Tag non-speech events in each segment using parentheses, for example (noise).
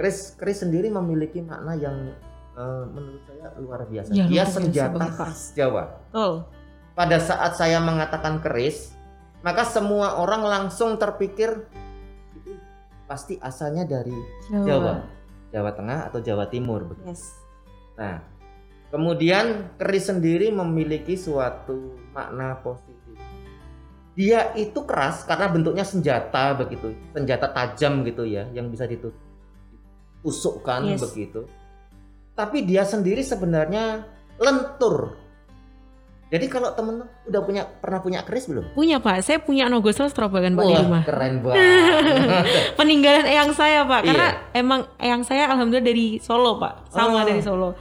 Keris keris sendiri memiliki makna yang eh, menurut saya luar biasa. Ya, Dia luar biasa senjata khas Jawa. Betul. Pada saat saya mengatakan keris, maka semua orang langsung terpikir itu pasti asalnya dari Jawa, Jawa Tengah atau Jawa Timur. begitu. Yes. Nah, kemudian keris sendiri memiliki suatu makna positif. Dia itu keras karena bentuknya senjata begitu, senjata tajam gitu ya, yang bisa ditusukkan Yes. begitu. Tapi dia sendiri sebenarnya lentur. Jadi kalau temen udah punya pernah punya keris belum? Punya Pak, saya punya nogosostro bahkan Pak di rumah. keren (laughs) banget. Peninggalan eyang saya Pak, karena Iya. emang eyang saya alhamdulillah dari Solo Pak, sama Oh. dari Solo.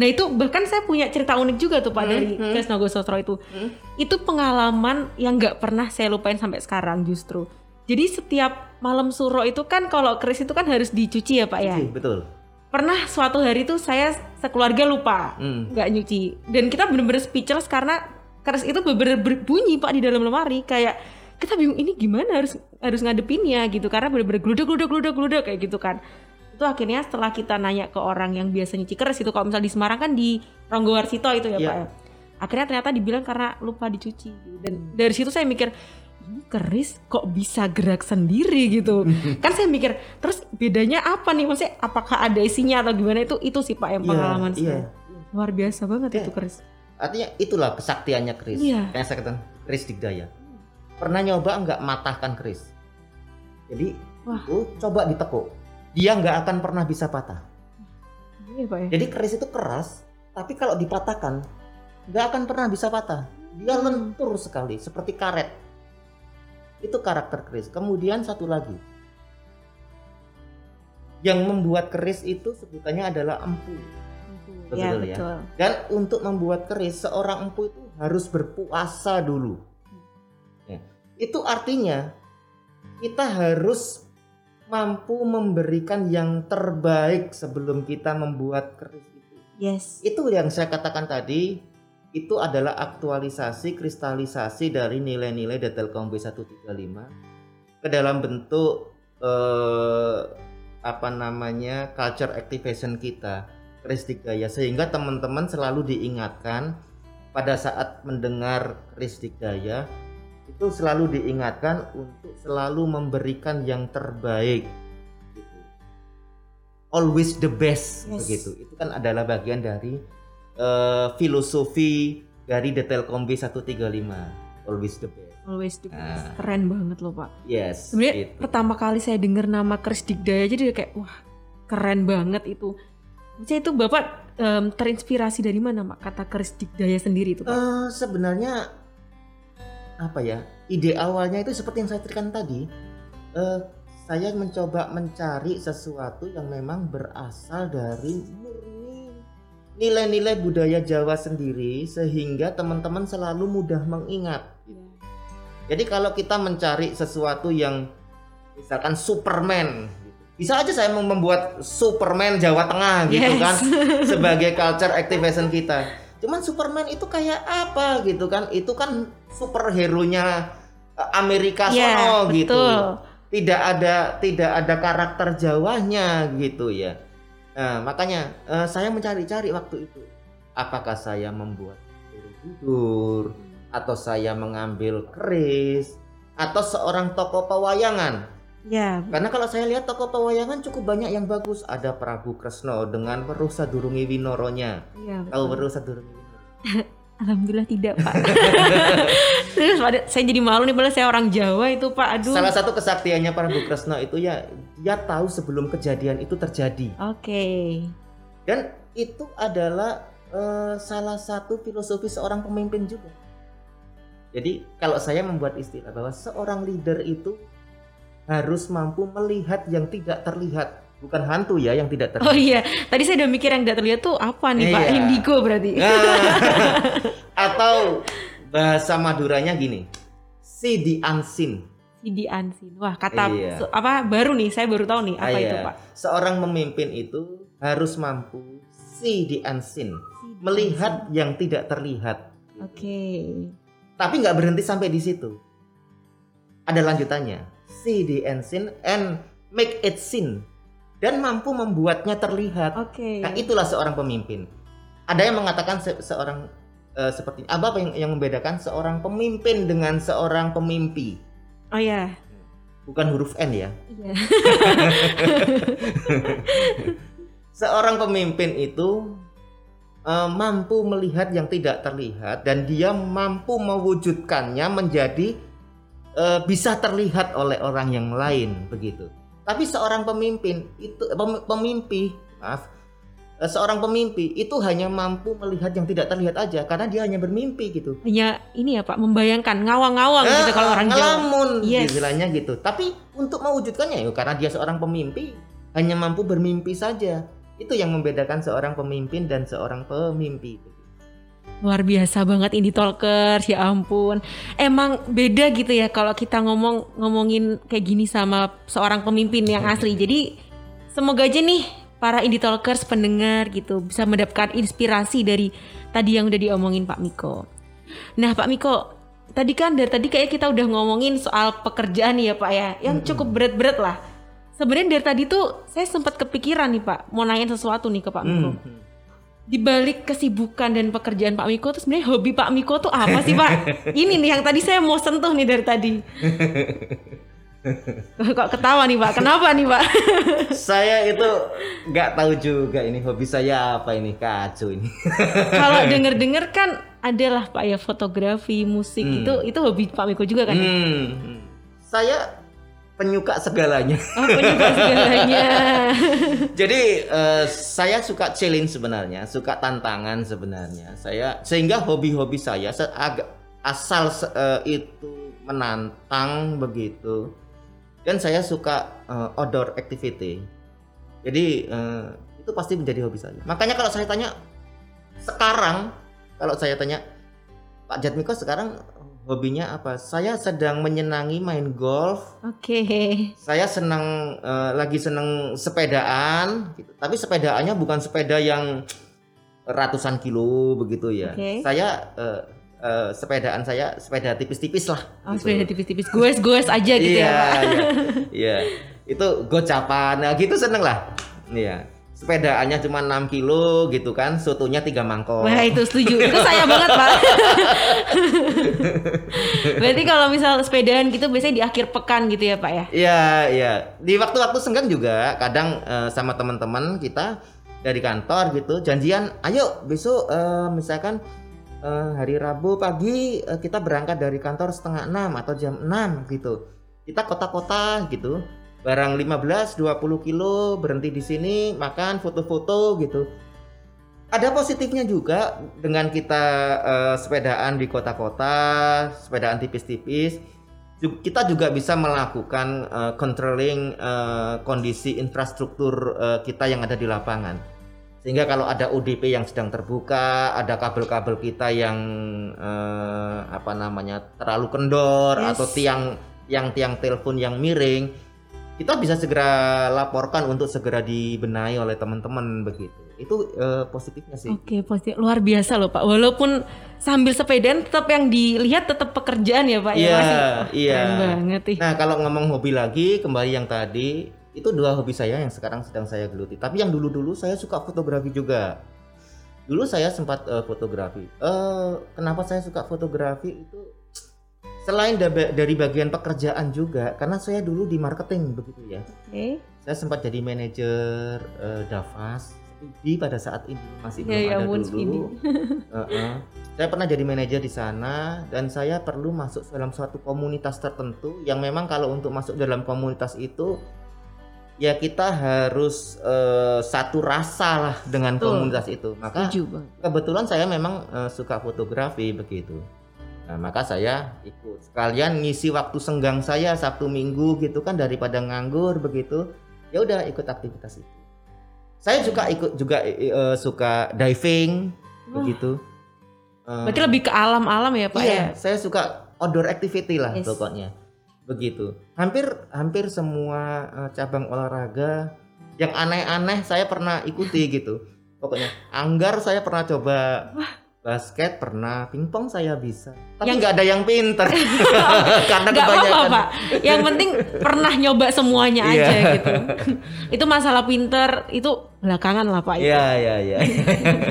Nah itu bahkan saya punya cerita unik juga tuh Pak Hmm, dari hmm. Keris Nogosostro itu. Hmm. Itu pengalaman yang nggak pernah saya lupain sampai sekarang justru. Jadi setiap malam suro itu kan kalau keris itu kan harus dicuci ya Pak ya. Iya, betul. Pernah suatu hari tuh saya sekeluarga lupa Hmm. nggak nyuci dan kita bener-bener speechless karena keris itu bener-bener berbunyi pak di dalam lemari kayak kita bingung ini gimana harus harus ngadepinnya gitu karena bener-bener gludak gludak gludak gludak kayak gitu kan itu akhirnya setelah kita nanya ke orang yang biasa nyuci keris itu kalau misal di Semarang kan di Ronggowarsito itu ya Iya. pak ya akhirnya ternyata dibilang karena lupa dicuci dan dari situ saya mikir ini keris kok bisa gerak sendiri gitu (laughs) kan saya mikir terus bedanya apa nih maksudnya apakah ada isinya atau gimana itu itu sih pak yang Iya, pengalaman iya. saya luar biasa banget Iya. itu keris Artinya itulah kesaktiannya keris. Iya. Kayak saya katakan keris digdaya. Pernah nyoba nggak matahkan keris? Jadi Wah. itu coba ditekuk. Dia nggak akan pernah bisa patah. iya pak ya Jadi keris itu keras, tapi kalau dipatahkan nggak akan pernah bisa patah. Dia Hmm. lentur sekali, seperti karet. Itu karakter keris. Kemudian satu lagi, yang membuat keris itu sebutannya adalah empu. ya Betul ya. betul Dan untuk membuat keris seorang empu itu harus berpuasa dulu. Ya. Itu artinya kita harus mampu memberikan yang terbaik sebelum kita membuat keris itu. yes Itu yang saya katakan tadi itu adalah aktualisasi kristalisasi dari nilai-nilai Detailcom B135 ke dalam bentuk eh, apa namanya culture activation kita keris digdaya sehingga teman-teman selalu diingatkan pada saat mendengar keris digdaya itu selalu diingatkan untuk selalu memberikan yang terbaik gitu. always the best Yes. begitu itu kan adalah bagian dari eh, filosofi dari Detailcom B135 always the best. Always the best. Ah. keren banget loh pak. Yes sebenarnya gitu. pertama kali saya dengar nama keris digdaya aja dia kayak wah keren banget itu. Maksudnya itu bapak em, terinspirasi dari mana mak kata keris digdaya sendiri itu pak? Eh, sebenarnya apa ya ide awalnya itu seperti yang saya ceritakan tadi. Eh, saya mencoba mencari sesuatu yang memang berasal dari nilai-nilai budaya Jawa sendiri sehingga teman-teman selalu mudah mengingat jadi kalau kita mencari sesuatu yang misalkan Superman gitu. bisa aja saya mau membuat Superman Jawa Tengah gitu Yes. kan (laughs) sebagai (laughs) culture activation kita. Cuman Superman itu kayak apa gitu kan? Itu kan superhero-nya eh, Amerika Iya, sono gitu. Tidak ada tidak ada karakter Jawanya gitu ya. Nah, makanya eh, saya mencari-cari waktu itu. Apakah saya membuat Borobudur atau saya mengambil keris atau seorang tokoh pewayangan? ya Karena kalau saya lihat tokoh pewayangan cukup banyak yang bagus. Ada Prabu Kresno dengan Weruh Sadurungi Winoronya. ya Tahu betul. Weruh Sadurungi Winoro? (laughs) alhamdulillah tidak pak. (laughs) Terus pada- saya jadi malu nih padahal saya orang Jawa itu pak. Aduh. Salah satu kesaktiannya Prabu Kresno itu ya dia tahu sebelum kejadian itu terjadi. oke. Dan itu adalah eh, salah satu filosofi seorang pemimpin juga. Jadi kalau saya membuat istilah bahwa seorang leader itu harus mampu melihat yang tidak terlihat, bukan hantu ya yang tidak oh terlihat. iya tadi saya udah mikir yang tidak terlihat tuh apa nih pak Iya. indigo berarti Nah, (laughs) atau bahasa Maduranya gini, see the unseen. Sidi Ansin. Wah, kata Iya. apa baru nih, saya baru tahu nih apa Ah, itu, iya. Pak. Seorang pemimpin itu harus mampu the unseen, Sidi melihat yang tidak terlihat. Ansin. Oke. Tapi nggak berhenti sampai di situ. Ada lanjutannya. See the unseen and make it seen. Dan mampu membuatnya terlihat. Oke. Nah, itulah seorang pemimpin. Ada yang mengatakan se- seorang eh, seperti apa yang yang membedakan seorang pemimpin dengan seorang pemimpi? Oh ya. Bukan huruf N ya. Iya. (laughs) Seorang pemimpin itu eh, mampu melihat yang tidak terlihat dan dia mampu mewujudkannya menjadi eh, bisa terlihat oleh orang yang lain begitu. Tapi seorang pemimpin itu pem- pemimpi, maaf. eh, seorang pemimpi itu hanya mampu melihat yang tidak terlihat aja karena dia hanya bermimpi gitu. Hanya ini ya Pak, membayangkan ngawang-ngawang Eh, gitu kalau orang Jawa. ngelamun Yes. istilahnya gitu. Tapi untuk mewujudkannya ya karena dia seorang pemimpi hanya mampu bermimpi saja. Itu yang membedakan seorang pemimpin dan seorang pemimpi. Luar biasa banget Indie Talkers, ya ampun. Emang beda gitu ya kalau kita ngomong ngomongin kayak gini sama seorang pemimpin yang asli. Jadi semoga aja nih para Indie Talkers pendengar gitu bisa mendapatkan inspirasi dari tadi yang udah diomongin Pak Miko. Nah Pak Miko, tadi kan dari tadi kayak kita udah ngomongin soal pekerjaan ya Pak ya, yang cukup berat-berat lah. Sebenarnya dari tadi tuh saya sempat kepikiran nih Pak, mau nanyain sesuatu nih ke Pak Miko Hmm. Di balik kesibukan dan pekerjaan Pak Miko tuh sebenarnya hobi Pak Miko tuh apa sih Pak? Ini nih yang tadi saya mau sentuh nih dari tadi. (laughs) Kok ketawa nih Pak? Kenapa nih Pak? (laughs) Saya itu nggak tahu juga ini hobi saya apa ini kacau ini. (laughs) Kalau denger-denger kan adalah Pak ya fotografi, musik itu itu hobi Pak Miko juga kan? ya? Hmm. Saya penyuka segalanya. (laughs) Oh penyuka segalanya. (laughs) Jadi eh, saya suka challenge sebenarnya, suka tantangan sebenarnya. Saya sehingga hobi-hobi saya agak asal eh, itu menantang begitu. Dan saya suka eh, outdoor activity. Jadi eh, itu pasti menjadi hobi saya. Makanya kalau saya tanya sekarang, kalau saya tanya Pak Jatmiko sekarang hobinya apa? Saya sedang menyenangi main golf Oke. saya senang eh, lagi senang sepedaan gitu. tapi sepedaannya bukan sepeda yang ratusan kilo begitu ya Oke. saya eh, eh, sepedaan saya sepeda tipis-tipis lah Oh gitu. sepeda tipis-tipis, goes-goes aja gitu iya ya Pak. iya iya itu gocapan nah gitu seneng lah iya sepedaannya cuma 6 kilo gitu kan sotonya tiga mangkok Wah itu setuju, itu saya banget pak. (laughs) (laughs) Berarti kalau misal sepedaan gitu biasanya di akhir pekan gitu ya pak ya? Iya, iya. Di waktu-waktu senggang juga kadang eh, sama teman-teman kita dari kantor gitu janjian, ayo besok eh, misalkan eh, hari Rabu pagi eh, kita berangkat dari kantor setengah enam atau jam 6 gitu. Kita kota-kota gitu. Barang 15 20 kilo berhenti di sini makan foto-foto gitu. Ada positifnya juga dengan kita eh, sepedaan di kota-kota, sepedaan tipis-tipis kita juga bisa melakukan eh, controlling eh, kondisi infrastruktur eh, kita yang ada di lapangan. Sehingga kalau ada UDP yang sedang terbuka, ada kabel-kabel kita yang eh, apa namanya terlalu kendor Yes. atau tiang yang tiang telepon yang miring, kita bisa segera laporkan untuk segera dibenahi oleh teman-teman begitu. Itu eh, positifnya sih. Oke positif, luar biasa loh pak. Walaupun sambil sepedaan tetap yang dilihat tetap pekerjaan ya pak ya Iya, iya. Keren banget nih. Nah, kalau ngomong hobi lagi, kembali yang tadi, itu dua hobi saya yang sekarang sedang saya geluti. Tapi yang dulu-dulu saya suka fotografi juga. Dulu saya sempat eh, fotografi. Eh, kenapa saya suka fotografi itu? Selain da- dari bagian pekerjaan juga, karena saya dulu di marketing begitu ya. Oke. Saya sempat jadi manajer eh, Davas Speedy pada saat ini masih Ya, belum ya ada ampun, dulu. Speedy. (laughs) Heeh. Saya pernah jadi manajer di sana dan saya perlu masuk dalam suatu komunitas tertentu yang memang kalau untuk masuk dalam komunitas itu ya kita harus eh, satu rasa lah dengan Betul. komunitas itu. Maka kebetulan saya memang eh, suka fotografi begitu. Nah, maka saya ikut sekalian ngisi waktu senggang saya Sabtu Minggu gitu kan daripada nganggur begitu. Ya udah ikut aktivitas itu. Saya juga ikut juga eh, suka diving Wah. begitu. Eh, Berarti lebih ke alam-alam ya pak iya, ya? saya suka outdoor activity lah Yes. pokoknya. Begitu. Hampir hampir semua eh, cabang olahraga yang aneh-aneh saya pernah ikuti gitu. Pokoknya anggar saya pernah coba basket pernah, pingpong saya bisa. Tapi Yang- nggak ada yang pinter (laughs) karena Gak kebanyakan. pak. Yang penting pernah nyoba semuanya Iya. aja gitu. (laughs) itu masalah pinter itu belakangan lah pak. itu. Iya iya iya.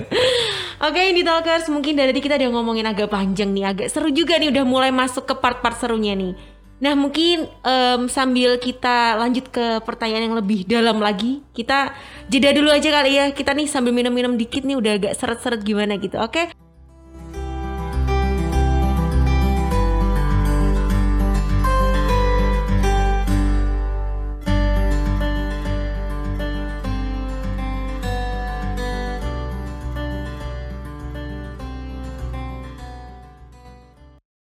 (laughs) Oke ini talkers mungkin dari tadi kita udah ngomongin agak panjang nih agak seru juga nih udah mulai masuk ke part-part serunya nih. Nah mungkin em, sambil kita lanjut ke pertanyaan yang lebih dalam lagi kita jeda dulu aja kali ya. Kita nih sambil minum-minum dikit nih udah agak seret-seret gimana gitu oke